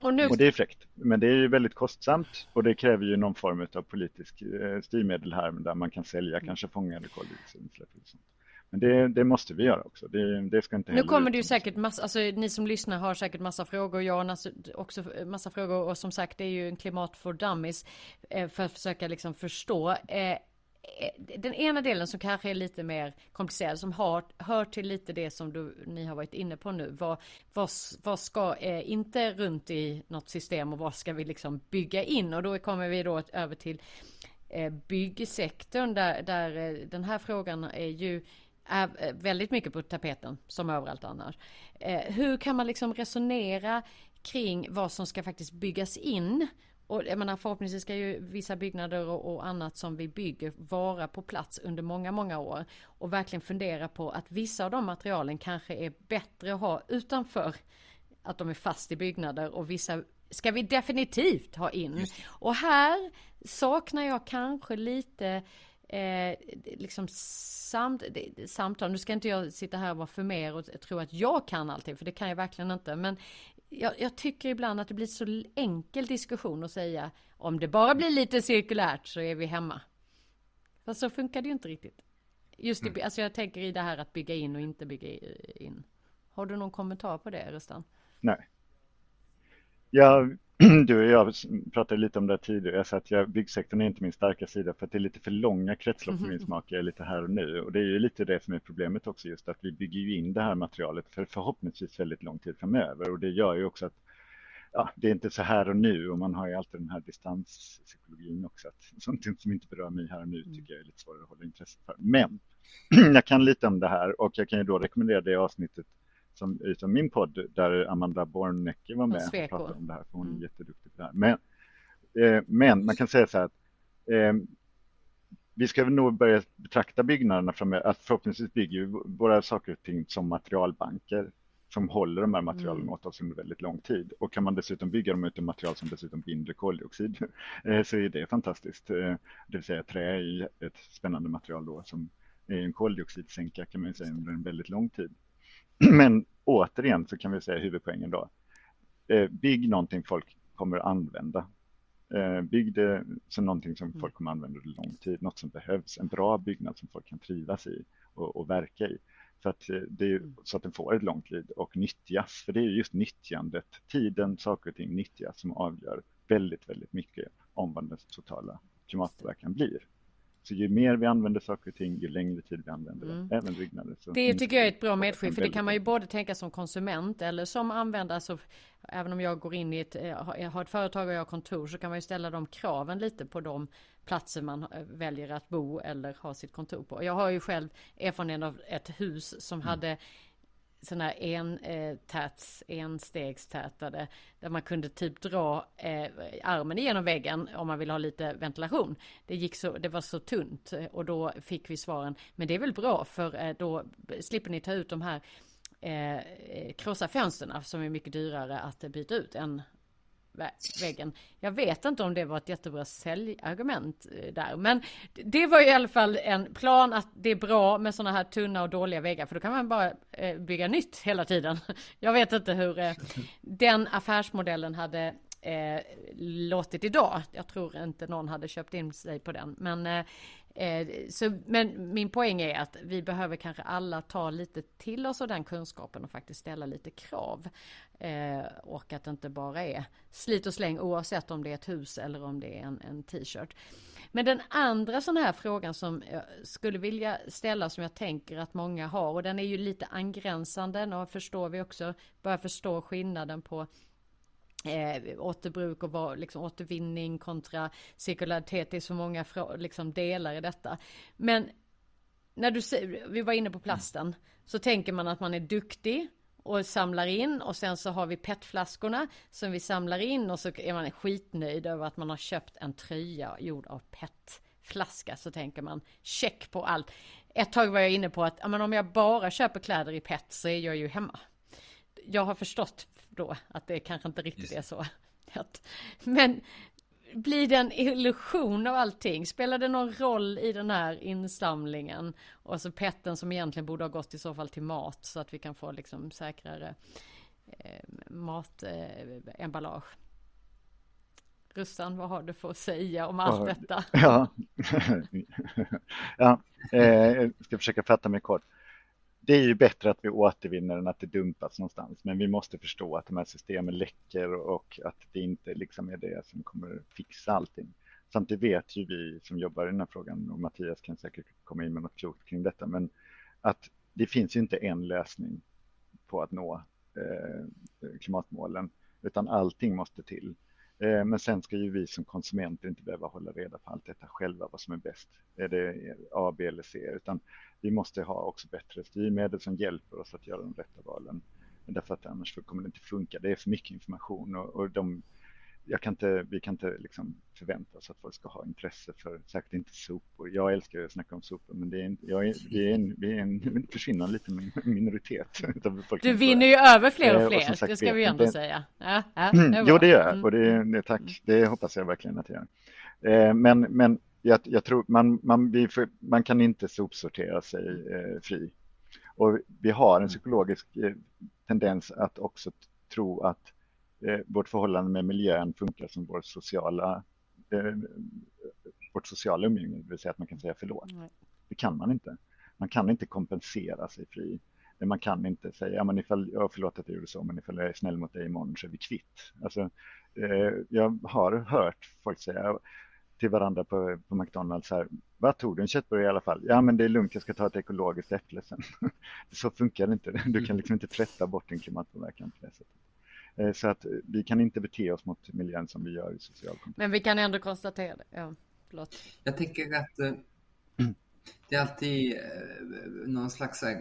Och, nu... och det är fräckt. Men det är ju väldigt kostsamt och det kräver ju någon form av politisk eh, styrmedel här där man kan sälja mm. kanske fångade koldioxidutsläpp. Men det, det, måste vi göra också. Det, det ska inte nu kommer det ju säkert massa, alltså ni som lyssnar har säkert massa frågor. Jag har också massa frågor och som sagt det är ju en klimat for dummies eh, för att försöka liksom förstå. Eh, den ena delen som kanske är lite mer komplicerad som har, hör till lite det som du, ni har varit inne på nu. Vad, vad, vad ska eh, inte runt i något system och vad ska vi liksom bygga in? Och då kommer vi då över till eh, byggsektorn där, där eh, den här frågan är ju är eh, väldigt mycket på tapeten som överallt annars. Eh, hur kan man liksom resonera kring vad som ska faktiskt byggas in och jag menar förhoppningsvis ska ju vissa byggnader och, och, annat som vi bygger vara på plats under många, många år. Och verkligen fundera på att vissa av de materialen kanske är bättre att ha utanför att de är fast i byggnader och vissa ska vi definitivt ha in. Och här saknar jag kanske lite eh, liksom samt, samtal. Nu ska inte jag sitta här och vara för mer och tro att jag kan allting, för det kan jag verkligen inte. Men jag, jag, tycker ibland att det blir så enkel diskussion att säga om det bara blir lite cirkulärt så är vi hemma. Fast så funkar det ju inte riktigt. Just det, mm. alltså jag tänker i det här att bygga in och inte bygga in. Har du någon kommentar på det, Rustan? Nej. Jag <clears throat> du och jag pratade lite om det tidigare, jag sa att jag, byggsektorn är inte min starka sida för att det är lite för långa kretslopp för min smak, jag är lite här och nu. Och det är ju lite det som är problemet också, just att vi bygger ju in det här materialet för förhoppningsvis väldigt lång tid framöver. Och det gör ju också att ja, det är inte så här och nu och man har ju alltid den här distanspsykologin också. Att sånt som inte berör mig här och nu tycker jag är lite svårare att hålla intresset för. Men <clears throat> jag kan lite om det här och jag kan ju då rekommendera det avsnittet som, utom min podd där Amanda Bornecke var med och pratade om det här, för hon är mm. jätteduktig på det här. Men, eh, men man kan säga så här att eh, vi ska nog börja betrakta byggnaderna framöver, att förhoppningsvis bygger våra saker och ting som materialbanker som håller de här materialen mm. åt oss under väldigt lång tid. Och kan man dessutom bygga dem ut material som dessutom binder koldioxid <laughs> eh, så är det fantastiskt. Eh, det vill säga trä är ett spännande material då som är en koldioxidsänka kan man säga under en väldigt lång tid. <clears throat> Men återigen så kan vi säga huvudpoängen då. Eh, bygg någonting folk kommer använda. Eh, bygg det som någonting som folk kommer använda under lång tid, något som behövs, en bra byggnad som folk kan trivas i och, och verka i. Så att, eh, det är, så att den får ett långt liv och nyttjas. För det är just nyttjandet, tiden saker och ting nyttjas som avgör väldigt, väldigt mycket om vad den totala klimatpåverkan blir. Så ju mer vi använder saker och ting, ju längre tid vi använder mm. även byggnader. Det tycker jag är ett bra medskick, för det kan man ju både tänka som konsument eller som användare. Så även om jag går in i ett, eh, har ett företag och jag har kontor så kan man ju ställa de kraven lite på de platser man eh, väljer att bo eller ha sitt kontor på. Jag har ju själv erfarenhet av ett hus som mm. hade sådana här en, eh, tats, enstegstätade där man kunde typ dra eh, armen igenom väggen om man vill ha lite ventilation. Det gick så, det var så tunt eh, och då fick vi svaren. Men det är väl bra för eh, då slipper ni ta ut de här eh, eh krossa fönsterna som är mycket dyrare att byta ut än väggen. Jag vet inte om det var ett jättebra säljargument eh, där, men det var i alla fall en plan att det är bra med sådana här tunna och dåliga väggar, för då kan man bara eh, bygga nytt hela tiden. <laughs> Jag vet inte hur eh, den affärsmodellen hade eh, låtit idag. Jag tror inte någon hade köpt in sig på den, men Eh, Eh, så, men min poäng är att vi behöver kanske alla ta lite till oss av den kunskapen och faktiskt ställa lite krav. Eh, och att det inte bara är slit och släng oavsett om det är ett hus eller om det är en, en t-shirt. Men den andra sån här frågan som jag skulle vilja ställa som jag tänker att många har och den är ju lite angränsande och förstår vi också, börjar förstå skillnaden på eh, återbruk och var, liksom, återvinning kontra cirkularitet. Det är så många liksom, delar i detta. Men när du vi var inne på plasten, så tänker man att man är duktig och samlar in och sen så har vi petflaskorna som vi samlar in och så är man skitnöjd över att man har köpt en tröja gjord av petflaska så tänker man check på allt. Ett tag var jag inne på att men om jag bara köper kläder i pet så är jag ju hemma. Jag har förstått då att det kanske inte riktigt är så. Men blir det en illusion av allting? Spelar det någon roll i den här insamlingen? Och så petten som egentligen borde ha gått i så fall till mat så att vi kan få liksom säkrare eh, matemballage. Eh, Russan, vad har du för att säga om allt detta? <laughs> Ja, <laughs> ja eh, jag ska försöka fatta mig kort det är ju bättre att vi återvinner än att det dumpas någonstans. Men vi måste förstå att de här systemen läcker och att det inte liksom är det som kommer fixa allting. Samtidigt vet ju vi som jobbar i den här frågan och Mattias kan säkert komma in med något klokt kring detta, men att det finns ju inte en lösning på att nå eh, klimatmålen, utan allting måste till. Eh, men sen ska ju vi som konsumenter inte behöva hålla reda på allt detta själva, vad som är bäst. Är det A, B eller C? Utan vi måste ha också bättre styrmedel som hjälper oss att göra de rätta valen. Därför att annars kommer det inte funka. Det är för mycket information och, och de, kan inte, vi kan inte liksom förvänta oss att folk ska ha intresse för, säkert inte sopor. Jag älskar att snacka om sopor, men det är, en, jag är, det är en, vi är en försvinnande liten minoritet. <laughs> du vinner ju över fler och fler, och sagt, det ska vi ju ändå det, säga. Ja, ja, mm, jo, det gör jag, och det, det, tack, det hoppas jag verkligen att jag gör. Eh, men, men jag, jag, tror man, man, för, man kan inte sopsortera sig eh, fri. Och vi har en psykologisk eh, tendens att också tro att eh, vårt förhållande med miljön funkar som vår sociala, eh, vårt sociala umgänge, det vill säga att man kan säga förlåt. Mm. Det kan man inte. Man kan inte kompensera sig fri. Man kan inte säga, ja men ifall, jag förlåt att jag gjorde så, men ifall jag är snäll mot dig imorgon så är vi kvitt. Alltså, eh, jag har hört folk säga, till varandra på, på McDonalds här. Vad tog du? En köttburgare i alla fall? Ja, men det är lugnt, jag ska ta ett ekologiskt äpple sen. <laughs> så funkar det inte. Du kan liksom inte tvätta bort din klimatpåverkan på det sättet. Eh, så att vi kan inte bete oss mot miljön som vi gör i social kontakt. Men vi kan ändå konstatera det. Ja, förlåt. Jag tänker att eh, det är alltid eh, någon slags eh,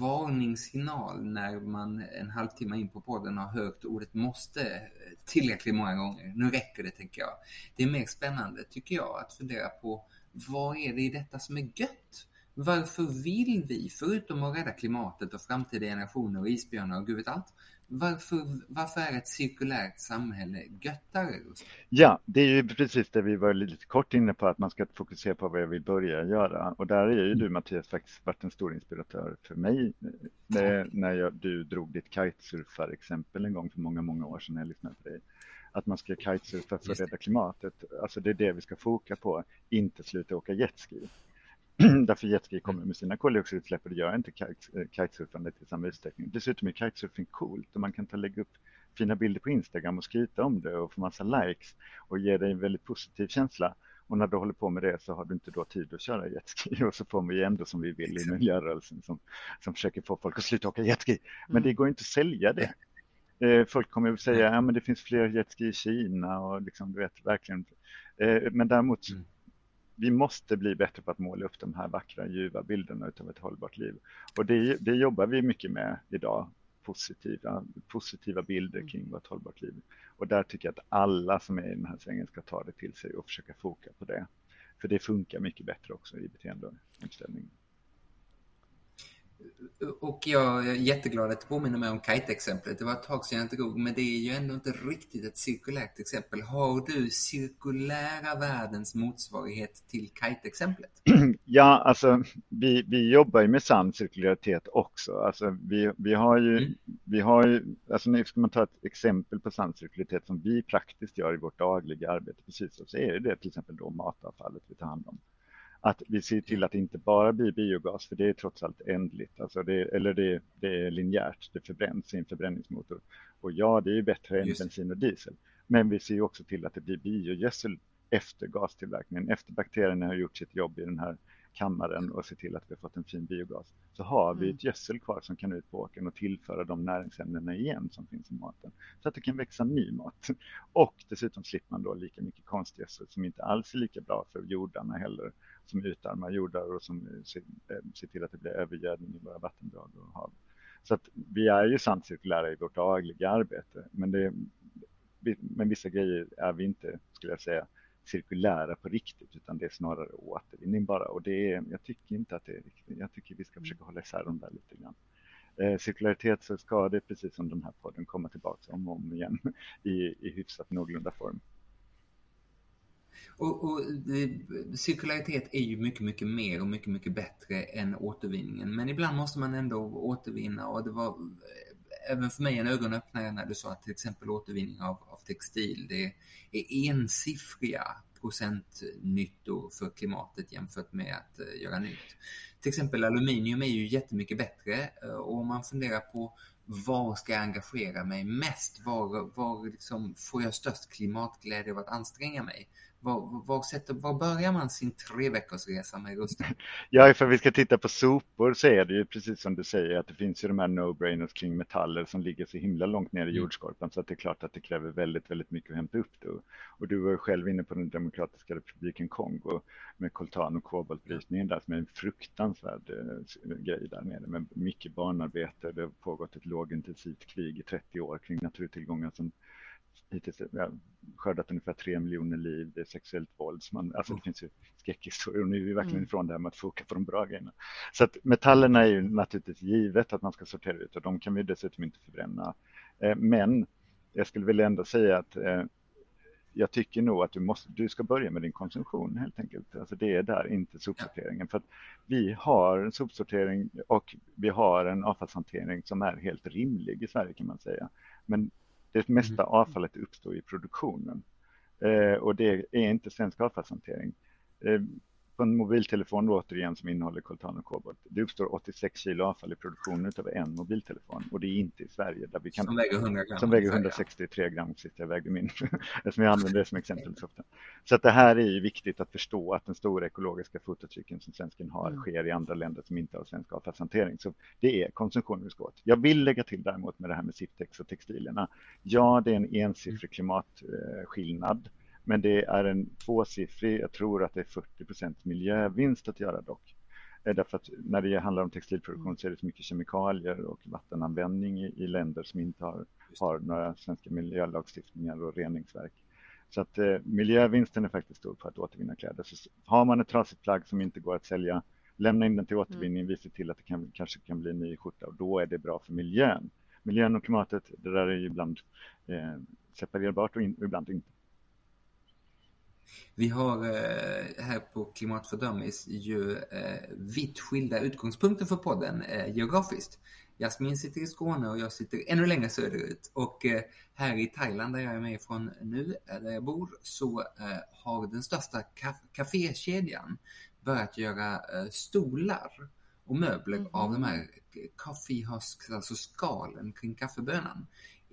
varningssignal när man en halvtimme in på podden har hört ordet måste tillräckligt många gånger. Nu räcker det, tänker jag. Det är mer spännande, tycker jag, att fundera på vad är det i detta som är gött? Varför vill vi, förutom att rädda klimatet och framtida generationer och isbjörnar och gud vet allt, varför, varför är ett cirkulärt samhälle göttare? Ja, det är ju precis det vi var lite kort inne på, att man ska fokusera på vad jag vill börja göra. Och där är ju du Mattias faktiskt varit en stor inspiratör för mig när, när jag, du drog ditt kitesurfar-exempel en gång för många, många år sedan när jag lyssnade på dig. Att man ska kitesurfa för att rädda klimatet. Alltså det är det vi ska foka på, inte sluta åka jetski. <clears throat> Därför jetski kommer med sina koldioxidutsläpp och det gör inte eh, kitesurfandet i samma utsträckning. Dessutom är kitesurfing coolt och man kan ta lägga upp fina bilder på Instagram och skryta om det och få massa likes och ge dig en väldigt positiv känsla. Och när du håller på med det så har du inte då tid att köra jetski <laughs> och så får vi ändå som vi vill i miljörörelsen som, som försöker få folk att sluta åka jetski. Men det mm. går inte att sälja det. <laughs> Eh, folk kommer att säga att ja, det finns fler jetski i Kina och liksom, du vet verkligen. Eh, men däremot mm vi måste bli bättre på att måla upp de här vackra, ljuva bilderna av ett hållbart liv. Och det, det jobbar vi mycket med idag, positiva, positiva bilder mm. kring vårt hållbart liv. Och där tycker jag att alla som är i den här svängen ska ta det till sig och försöka foka på det. För det funkar mycket bättre också i beteendeomställningen. Och jag är jätteglad att du påminner mig om kite-exemplet. Det var ett tag sedan jag inte drog, men det är ju ändå inte riktigt ett cirkulärt exempel. Har du cirkulära världens motsvarighet till kite-exemplet? <clears throat> Ja, alltså vi, vi jobbar ju med sann cirkularitet också. Alltså, vi, vi har ju, mm. vi har ju, alltså nu ska man ta ett exempel på sann cirkularitet som vi praktiskt gör i vårt dagliga arbete, precis så är det till exempel då matavfallet vi tar hand om att vi ser till att det inte bara blir biogas, för det är trots allt ändligt, alltså det, eller det, det är linjärt, det förbränns i en förbränningsmotor. Och ja, det är bättre än Just. bensin och diesel. Men vi ser också till att det blir biogödsel efter gastillverkningen, efter bakterierna har gjort sitt jobb i den här kammaren och se till att vi har fått en fin biogas, så har vi mm. ett gödsel kvar som kan ut på åkern och tillföra de näringsämnena igen som finns i maten. Så att det kan växa ny mat. Och dessutom slipper man då lika mycket konstgödsel som inte alls är lika bra för jordarna heller som utarmar jordar och som ser, eh, ser till att det blir övergödning i våra vattendrag och hav. Så att vi är ju sant cirkulära i vårt dagliga arbete, men, det, men vissa grejer är vi inte, skulle jag säga, cirkulära på riktigt, utan det är snarare återvinning bara. Och det är, jag tycker inte att det är riktigt. Jag tycker vi ska försöka hålla isär de där lite grann. Eh, cirkularitet så ska det, precis som den här podden, komma tillbaka om och om igen <laughs> i, i hyfsat någorlunda form. Och, och cirkularitet är ju mycket, mycket mer och mycket, mycket bättre än återvinningen. Men ibland måste man ändå återvinna och det var eh, även för mig en ögonöppnare när du sa att till exempel återvinning av, av textil, det är ensiffriga procentnyttor för klimatet jämfört med att uh, göra nytt. Till exempel aluminium är ju jättemycket bättre uh, och om man funderar på var ska jag engagera mig mest? Var, var liksom får jag störst klimatglädje av att anstränga mig? Var, var, sätter, var börjar man sin tre veckors resa med Gustav? <laughs> Ja, ifall vi ska titta på sopor så är det ju precis som du säger att det finns ju de här no-brainers kring metaller som ligger så himla långt ner i mm. jordskorpan så att det är klart att det kräver väldigt, väldigt mycket att hämta upp det. Och du var ju själv inne på den demokratiska republiken Kongo med koltan och koboltbrytningen där som är en fruktansvärd äh, grej där nere med mycket barnarbete. Det har pågått ett lågintensivt krig i 30 år kring naturtillgångar som hittills ja, skördat ungefär tre miljoner liv, det är sexuellt våld, man, alltså det finns ju skräckhistorier och nu är vi verkligen mm. ifrån det här med att foka på de bra grejerna. Så att metallerna är ju naturligtvis givet att man ska sortera ut och de kan vi dessutom inte förbränna. Eh, men jag skulle väl ändå säga att eh, jag tycker nog att du, måste, du ska börja med din konsumtion helt enkelt. Alltså det är där, inte sopsorteringen. För att vi har en sopsortering och vi har en avfallshantering som är helt rimlig i Sverige kan man säga. Men det mesta mm. avfallet uppstår i produktionen eh, och det är inte svensk avfallshantering. Eh, på en mobiltelefon då, återigen som innehåller koltan och kobolt. Det uppstår 86 kilo avfall i produktionen av en mobiltelefon och det är inte i Sverige. Där vi kan, som väger 100 gram. Som väger 163 gram sist jag vägde min, <laughs> eftersom jag använder det som exempel så ofta. Så att det här är ju viktigt att förstå att den stora ekologiska fotavtrycken som svensken har mm. sker i andra länder som inte har svensk avfallshantering. Så det är konsumtionen vi ska åt. Jag vill lägga till däremot med det här med Siftex och textilierna. Ja, det är en ensiffrig klimatskillnad. Men det är en tvåsiffrig, jag tror att det är 40% miljövinst att göra dock. Eh, därför att när det handlar om textilproduktion så är det så mycket kemikalier och vattenanvändning i, i länder som inte har, har några svenska miljölagstiftningar och reningsverk. Så att eh, miljövinsten är faktiskt stor på att återvinna kläder. Så har man ett trasigt plagg som inte går att sälja, lämna in den till återvinning, mm. vi ser till att det kan, kanske kan bli en ny skjorta och då är det bra för miljön. miljön och klimatet, det där är ju ibland eh, separerbart och, in, ibland inte. Vi har eh, här på Klimat för Dummies ju eh, vitt skilda utgångspunkter för podden eh, geografiskt. Jasmin sitter i Skåne och jag sitter ännu längre söderut. Och här i Thailand där jag är med ifrån nu, där jag bor, så har den största kafékedjan börjat göra stolar och möbler mm av de här coffee husks, alltså skalen kring kaffebönan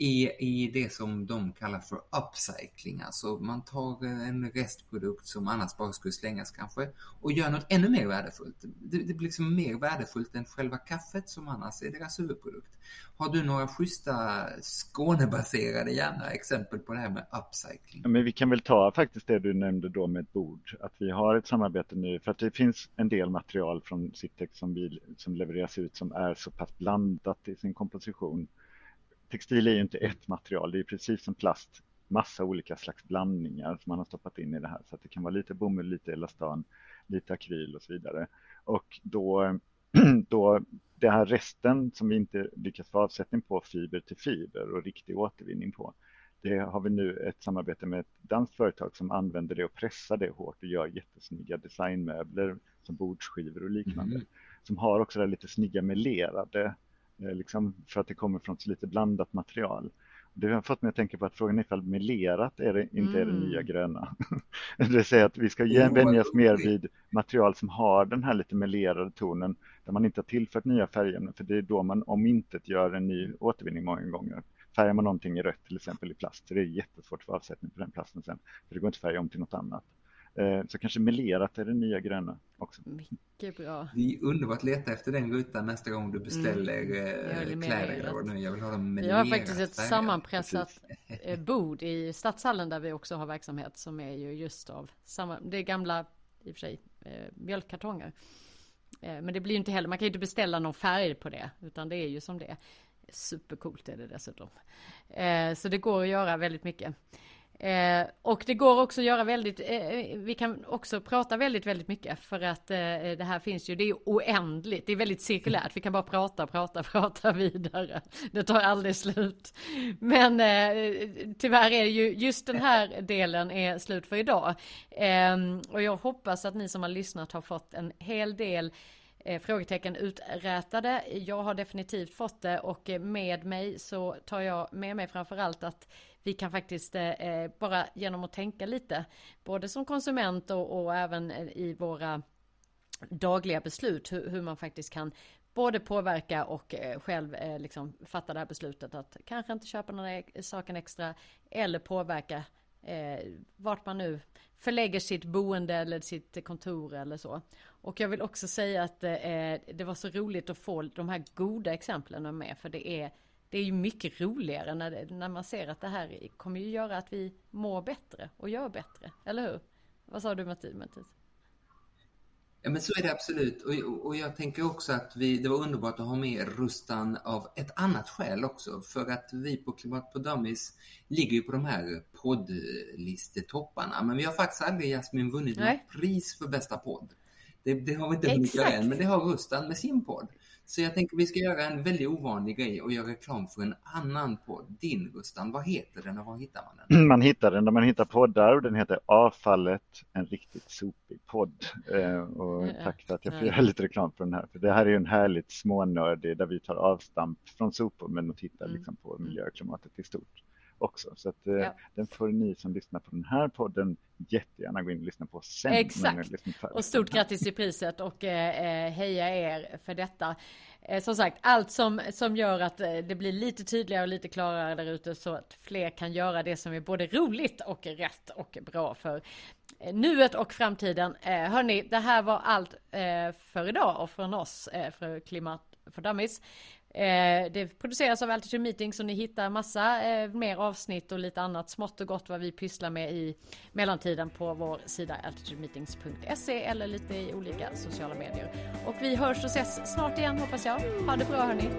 i, i det som de kallar för upcycling. Alltså man tar eh, en restprodukt som annars bara skulle slängas kanske och gör något ännu mer värdefullt. Det, det blir liksom mer värdefullt än själva kaffet som annars är deras huvudprodukt. Har du några schyssta Skånebaserade gärna exempel på det här med upcycling? Ja, men vi kan väl ta faktiskt det du nämnde då med ett bord. Att vi har ett samarbete nu för att det finns en del material från Citex som, vi, som levereras ut som är så pass blandat i sin komposition textil är ju inte ett material, det är precis som plast, massa olika slags blandningar som man har stoppat in i det här. Så att det kan vara lite bomull, lite elastan, lite akryl och så vidare. Och då, <clears throat> då det här resten som vi inte lyckas få avsättning på, fiber till fiber och riktig återvinning på, det har vi nu ett samarbete med ett danskt företag som använder det och pressar det hårt och gör jättesnygga designmöbler som bordsskivor och liknande. Mm. Som har också det lite snygga melerade liksom för att det kommer från så lite blandat material. Det har fått mig att tänka på att frågan är ifall melerat är det, inte mm. är det nya mm. gröna. <laughs> det vill säga att vi ska vänja oss mer vid material som har den här lite melerade tonen där man inte har tillfört nya färger, för det är då man om inte gör en ny återvinning många gånger. Färgar man någonting i rött till exempel i plast så det är jättesvårt att få avsättning på den plasten sen, för det går inte att färga om till något annat. Eh, så kanske melerat är det nya gröna också. Mycket bra. Det är underbart att leta efter den rutan nästa gång du beställer mm. kläder eller vad nu Jag vill ha dem Vi har faktiskt ett färger. sammanpressat Precis. bord i Stadshallen där vi också har verksamhet som är ju just av samma, det är gamla i och för sig mjölkkartonger. Men det blir ju inte heller, man kan ju inte beställa någon färg på det utan det är ju som det är. Supercoolt är det dessutom. Så det går att göra väldigt mycket. Eh, och det går också att göra väldigt, eh, eh, vi kan också prata väldigt, väldigt mycket för att eh, det här finns ju, det är oändligt, det är väldigt cirkulärt, vi kan bara prata, prata, <laughs> prata vidare. Det tar aldrig slut. Men eh, tyvärr är ju just den här delen är slut för idag. Ehm, och jag hoppas att ni som har lyssnat har fått en hel del eh, frågetecken uträtade. Jag har definitivt fått det och med mig så tar jag med mig framförallt att vi kan faktiskt eh, eh, bara genom att tänka lite, både som konsument och, och även eh, i våra dagliga beslut, hur, hur, man faktiskt kan både påverka och eh, själv eh, liksom fatta det här beslutet att kanske inte köpa några saken extra eller påverka eh, vart man nu förlägger sitt boende eller sitt kontor eller så. Och jag vill också säga att eh, det var så roligt att få de här goda exemplen med för det är det är ju mycket roligare när, när man ser att det här kommer ju göra att vi mår bättre och gör bättre, eller hur? Vad sa du Mattias? Ja men så är det absolut och, och jag tänker också att vi, det var underbart att ha med Rustan av ett annat skäl också för att vi på Klimat på Dummies ligger ju på de här poddlistetopparna men vi har faktiskt aldrig Jasmin vunnit något pris för bästa podd. Det, det har vi inte hunnit göra än men det har Rustan med sin podd. Så jag tänker vi ska göra en väldigt ovanlig grej och göra reklam för en annan podd. Din Gustav, vad heter den och var hittar man den? Man hittar den där man hittar poddar och den heter Avfallet, en riktigt sopig podd. Eh, och tack för att jag får göra lite reklam för den här. För det här är ju en härligt smånördig där vi tar avstamp från sopor men och tittar mm. liksom på miljö och klimatet i stort också. Så att, eh, ja. den får ni som lyssnar på den här podden jättegärna gå in och lyssna på sen. Exakt. Och stort grattis till priset och eh, eh, heja er för detta. Eh, som sagt, allt som, som gör att eh, det blir lite tydligare och lite klarare där ute så att fler kan göra det som är både roligt och rätt och bra för nuet och framtiden. Eh, hörni, det här var allt eh, för idag och från oss för Klimat för Dummies. Eh, det produceras av Altitude Meeting så ni hittar massa eh, mer avsnitt och lite annat smått och gott vad vi pysslar med i mellantiden på vår sida altitudemeetings.se eller lite i olika sociala medier. Och vi hörs och ses snart igen hoppas jag. Ha det bra hörni!